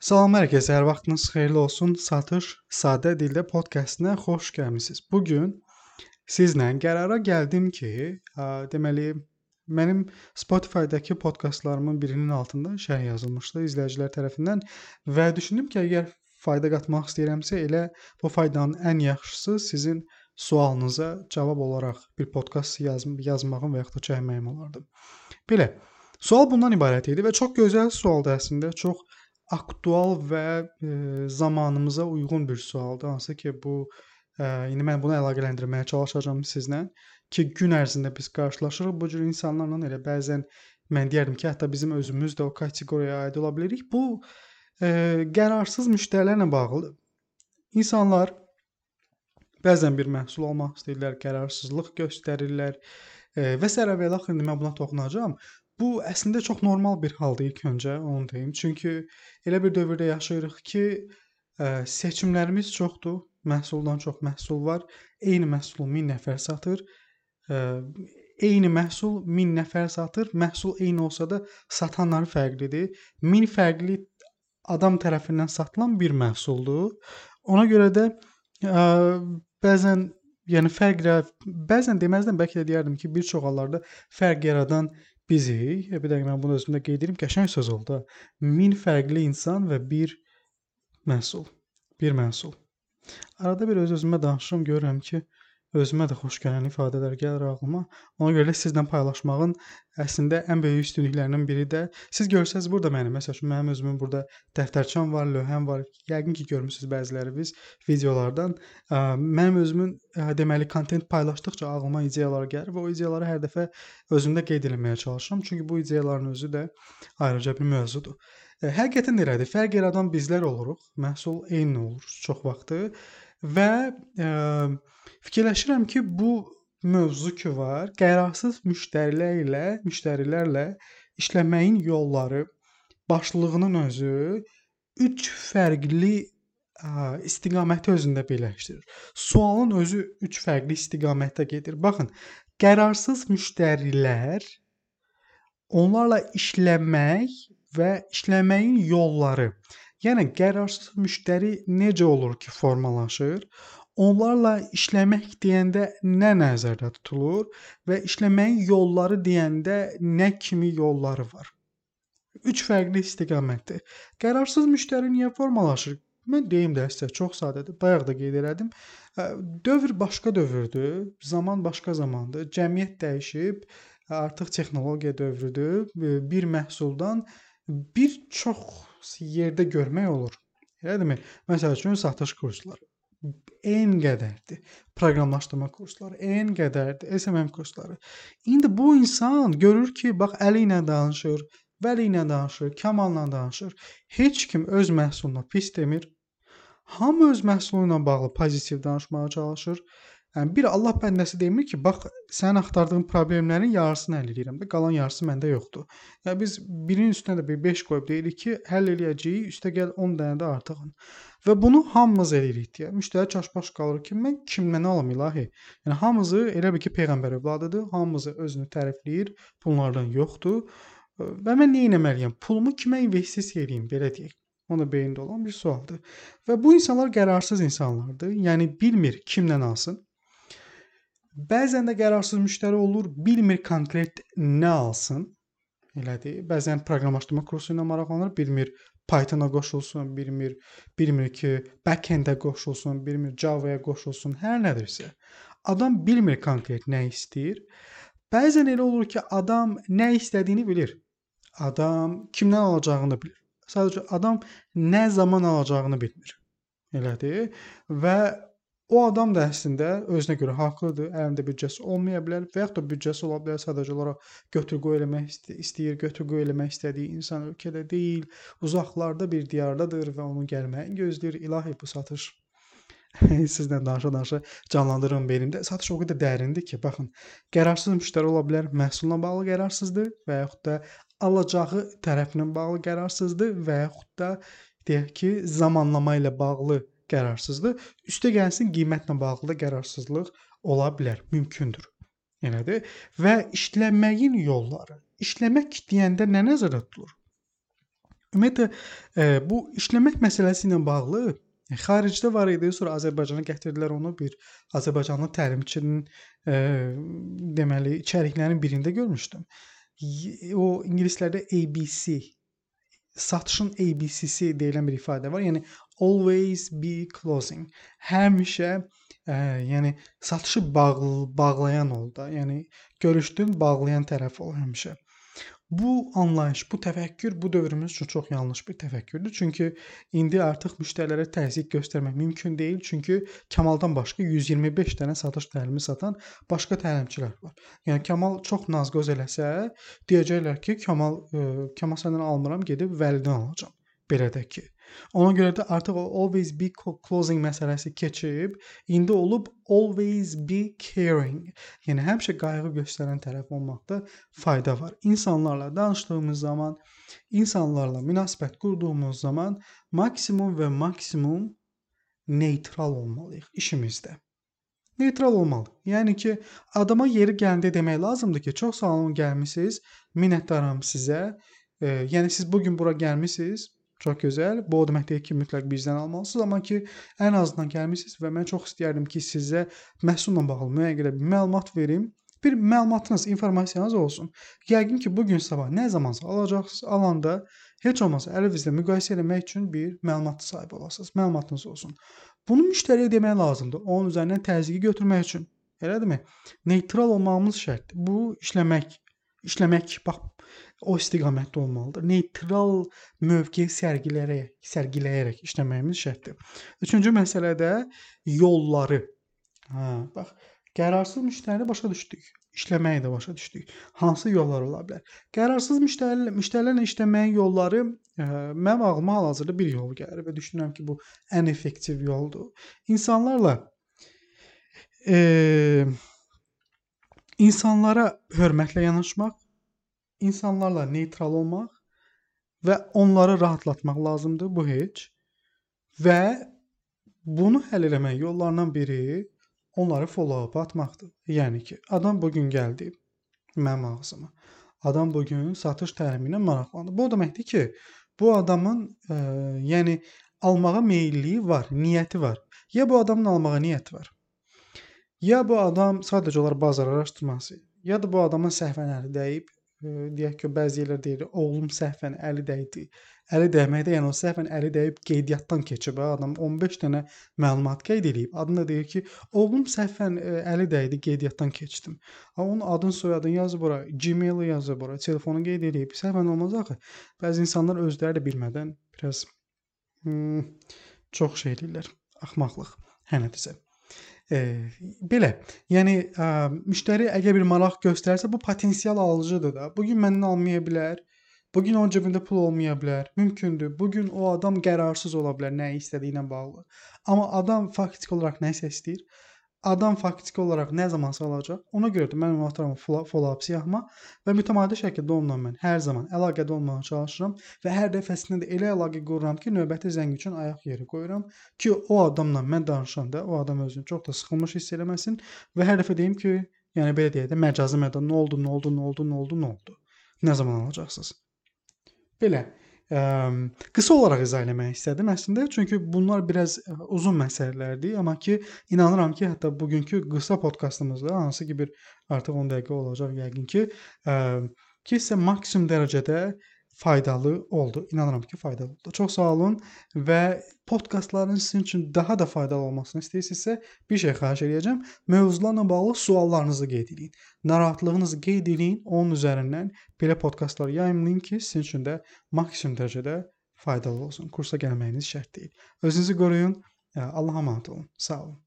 Salam hər kəsə, hər vaxtınız xeyirli olsun. Satış Sadə Dildə podkastına xoş gəlmisiniz. Bu gün sizlə qərara gəldim ki, ə, deməli mənim Spotify-dakı podkastlarımın birinin altında şərh yazılmışdı izləyicilər tərəfindən və düşündüm ki, əgər fayda qatmaq istəyirəmsə, elə bu faydanın ən yaxşısı sizin sualınıza cavab olaraq bir podkast yaz yazmağım və ya da çəkməyim olardı. Belə. Sual bundan ibarət idi və çox gözəl sualdır əslində. Çox aktual və e, zamanımıza uyğun bir sualdır. Hansı ki, bu e, indi mən bunu əlaqələndirməyə çalışacağam sizlə ki, gün ərzində biz qarşılaşırıq bu cür insanlarla elə bəzən mən deyərdim ki, hətta bizim özümüz də o kateqoriyaya aid ola bilirik. Bu e, qərarsız müştərilərlə bağlıdır. İnsanlar bəzən bir məhsul almaq istəyirlər, qərarsızlıq göstərirlər e, və s. və ilaxır indi mən buna toxunacağam. Bu əslində çox normal bir haldır ilk öncə, onu deyim. Çünki elə bir dövrdə yaşayırıq ki, ə, seçimlərimiz çoxdur. Məhsuldan çox məhsul var. Eyni məhsulu 1000 nəfər satır. Ə, eyni məhsul 1000 nəfər satır. Məhsul eyni olsa da satanlar fərqlidir. 1000 fərqli adam tərəfindən satılan bir məhsuldur. Ona görə də ə, bəzən yəni fərq bəzən deməzdim, bəlkə də deyərdim ki, bir çox hallarda fərq yaradan bizik, bir dəqiqə mən bunu özümdə qeyd edim, qəşəng söz oldu. 1000 fərqli insan və bir məhsul, bir məhsul. Arada bir öz-özümə danışıram, görürəm ki, özümə də xoş gələn ifadələr gəlir ağlıma. Ona görə sizlə paylaşmağın əslində ən böyük üstünlüklərindən biri də siz görsəz burada mənim, məsəl üçün mənim özümün burada dəftərçəm var, lövhəm var. Yəqin ki, görmüsüz bəziləriniz videolardan. Mənim özümün deməli kontent paylaşdıqca ağlıma ideyalar gəlir və o ideyaları hər dəfə özümdə qeyd etməyə çalışıram. Çünki bu ideyaların özü də ayrıca bir mövzudur. Həqiqətən elədir. Fərq yaradan bizlər oluruq. Məhsul eyni olur çox vaxtı və ə, Fikirləşirəm ki, bu mövzu ki var, qərarsız müştərilər ilə, müştərilərlə işləməyin yolları başlığının özü 3 fərqli ə, istiqaməti özündə birləşdirir. Sualın özü 3 fərqli istiqamətdə gedir. Baxın, qərarsız müştərilər onlarla işləmək və işləməyin yolları. Yəni qərarsız müştəri necə olur ki, formalaşır? Onlarla işləmək deyəndə nə nəzərdə tutulur və işləməyin yolları deyəndə nə kimi yolları var? 3 fərqli istiqamətdir. Qərarsız müştəri niyə formalaşır? Mən deyim də sizə çox sadədir. Bayaq da qeyd elədim. Dövr başqa dövrdür, zaman başqa zamandır. Cəmiyyət dəyişib, artıq texnologiya dövrüdür. Bir məhsuldan bir çox yerdə görmək olur. Elədimi? Məsəl üçün satış kursları en qədərdir. Proqramlaşdırma kursları en qədərdir. SMM kursları. İndi bu insan görür ki, bax əli ilə danışır, Vəli ilə danışır, Kamalla danışır. Heç kim öz məhsuluna pis demir. Hamı öz məhsulu ilə bağlı pozitiv danışmağa çalışır. Yəni bir Allah bəndəsi demir ki, bax sənin axtardığın problemlərin yarısını həll edirəm də, qalan yarısı məndə yoxdur. Yəni biz birinin üstünə də bir 5 qoyub deyirik ki, həll eləyəcəyik, üstə gəl 10 dənə də artığın. Və bunu hamımız eləyirik deyə. Müştəri çaşbaş qalır ki, mən kimdən alam ilahi? Yəni hamımızı elə bil ki, peyğəmbər övladıdır, hamımızı özünü tərifləyir, bunlardan yoxdur. Və mən nə etməliyəm? Pulumu kimə investisiya edeyim, belə deyək. O da beyində olan bir sualdır. Və bu insanlar qərarsız insanlardır. Yəni bilmir kimdən alsın. Bəzən də qərarsız müştəri olur, bilmir konkret nə alsın. Elədir. Bəzən proqramlaşdırma kursu ilə maraqlanır, bilmir Python-a qoşulsun, bilmir, bilmir ki, back-end-ə qoşulsun, bilmir Java-ya qoşulsun, hər nədirsə. Adam bilmir konkret nə istəyir. Bəzən elə olur ki, adam nə istədiyini bilir. Adam kimdən alacağını bilir. Sadəcə adam nə zaman alacağını bilmir. Elədir? Və O adam da əslində özünə görə haqlıdır. Əlində büdcəsi olmaya bilər və yaxud da büdcəsi ola bilər, sadəcə olaraq götür-qoy eləmək istəyir, götür-qoy eləmək istədiyi insan ölkədə deyil, uzaqlarda bir diyardadır və onun gəlməyini gözləyir. İlahi bu satış sizlə danışa-danışa canlandırıram beynimdə. Satış o qədər dərindir ki, baxın, qərarsız müştəri ola bilər, məhsulla bağlı qərarsızdır və yaxud da alacağı tərəflə bağlı qərarsızdır və yaxud da deyək ki, zamanlama ilə bağlı qərarsızdır. Üstə gəlsin qiymətlə bağlı da qərarsızlıq ola bilər, mümkündür. Elədir? Və işləməyin yolları. İşləmək deyəndə nə nəzərdə tutulur? Ümumiyyətlə e, bu işləmək məsələsi ilə bağlı e, xaricdə var idi, sonra Azərbaycana gətirdilər onu bir Azərbaycanlı təlimçinin e, deməli içəriklərinin birində görmüşdüm. O ingilislərdə ABC satışın ABC'si deyilən bir ifadə var. Yəni always be closing. Həmişə ə, yəni satışı bağlı, bağlayan ol da. Yəni görüşdün, bağlayan tərəf ol həmişə. Bu anlayış, bu təfəkkür bu dövrümüz üçün çox yanlış bir təfəkkürdür. Çünki indi artıq müştərilərə təzyiq göstərmək mümkün deyil. Çünki Kamaldan başqa 125 dənə satış təlimi satan başqa təlimçilər var. Yəni Kamal çox nazqoz eləsə, deyəcəklər ki, Kamal ə, e, Kamal səndən almıram, gedib Vəlidən alacağam. Belə də ki. Ona görə də artıq o always be closing məsələsi keçib, indi olub always be caring. Yəni həmişə qayğı göstərən tərəf olmaqda fayda var. İnsanlarla danışdığımız zaman, insanlarla münasibət qurduğumuz zaman maksimum və maksimum neytral olmalıyıq işimizdə. Neytral olmalı. Yəni ki, adama yeri gələndə demək lazımdır ki, çox sağ olun gəlmisiniz, minnətdaram sizə. E, yəni siz bu gün bura gəlmisiniz, Çox gözəl. Bu o demək deyil ki, mütləq bizdən almalısınız, amma ki, ən azından gəlmisiniz və mən çox istəyərdim ki, sizə məhsulla bağlı müəyyən bir məlumat verim. Bir məlumatınız, informasiyanız olsun. Yəqin ki, bu gün sabah nə zamansa alacaqsınız, alanda heç olmasa əlinizdə müqayisə etmək üçün bir məlumat sahibi olasınız. Məlumatınız olsun. Bunu müştəriyə demək lazımdır. Onun üzərindən təzyiqi götürmək üçün. Elədirmi? Neytral olmağımız şərtdir. Bu işləmək, işləmək bax o istiqamətdə olmalıdır. Neytral mövqe sərgiləyərək, sərgiləyərək işləməyimiz şərtdir. Üçüncü məsələ də yolları. Hə, bax, qərarsız müştərini başa düşdük. İşləməyi də başa düşdük. Hansı yollar ola bilər? Qərarsız müştəri müştərilərlə işləməyin yolları ə, e, mənim ağlıma hal-hazırda bir yol gəlir və düşünürəm ki, bu ən effektiv yoldur. İnsanlarla e, insanlara hörmətlə yanaşmaq, insanlarla neytral olmaq və onları rahatlatmaq lazımdır. Bu heç. Və bunu həll etmək yollarından biri onları follow-up atmaqdır. Yəni ki, adam bu gün gəldi mənim ağzıma. Adam bu gün satış təlimi ilə maraqlandı. Bu o deməkdir ki, bu adamın ə, e, yəni almağa meylliyi var, niyyəti var. Ya bu adamın almağa niyyəti var. Ya bu adam sadəcə olaraq bazar araşdırması, ya da bu adamın səhvən əli dəyib deyək ki, bəzi yerlər deyir, oğlum səhvən əli dəydi. Əli dəyməkdə, yəni o səhvən əli dəyib qeydiyyatdan keçib, adam 15 dənə məlumat qeyd edib. Adında deyir ki, oğlum səhvən əli dəydi, qeydiyyatdan keçdim. Ha onun adın, soyadını yazıb ora, Gmail-i yazıb ora, telefonu qeyd edib. Səhvən olmaz axı. Bəzi insanlar özləri də bilmədən biraz hmm, çox şey eləyirlər. Axmaqlıq. Hə nədirsə. E, belə. Yəni ə, müştəri əgər bir maraq göstərsə, bu potensial alıcıdır da. Bu gün məndən almaya bilər. Bu gün onun cibində pul olmaya bilər. Mümkündür. Bu gün o adam qərarsız ola bilər nə istədiyinə bağlı. Amma adam faktiki olaraq nəsə istəyir adam faktiki olaraq nə zamansa alacaq. Ona görə də mən atıram follow-up siyahıma və mütəmadi şəkildə onunla mən hər zaman əlaqədə olmağa çalışıram və hər dəfəsində də elə əlaqə qururam ki, növbəti zəng üçün ayaq yeri qoyuram ki, o adamla mən danışanda o adam özünü çox da sıxılmış hiss eləməsin və hər dəfə deyim ki, yəni belə deyək də məcazi mədə nə oldu, nə oldu, nə oldu, nə oldu, nə oldu? Nə zaman alacaqsınız? Belə ə, qısa olaraq izah eləmək istədim əslində, çünki bunlar biraz uzun məsələlərdir, amma ki inanıram ki, hətta bugünkü qısa podkastımızda hansı ki bir artıq 10 dəqiqə olacaq yəqin ki, ə, ki sizə maksimum dərəcədə faydalı oldu. İnanıram ki, faydalı oldu. Çox sağ olun və podkastların sizin üçün daha da faydalı olmasını istəyirsinizsə, bir şey xahiş edəcəm. Mövzularla bağlı suallarınızı qeyd edin. Narahatlığınızı qeyd edin. Onun üzərindən belə podkastlar yayımlayın ki, sizin üçün də maksimum dərəcədə faydalı olsun. Kursa gəlməyiniz şərt deyil. Özünüzü qoruyun. Allah'a emanet olun. Sağ olun.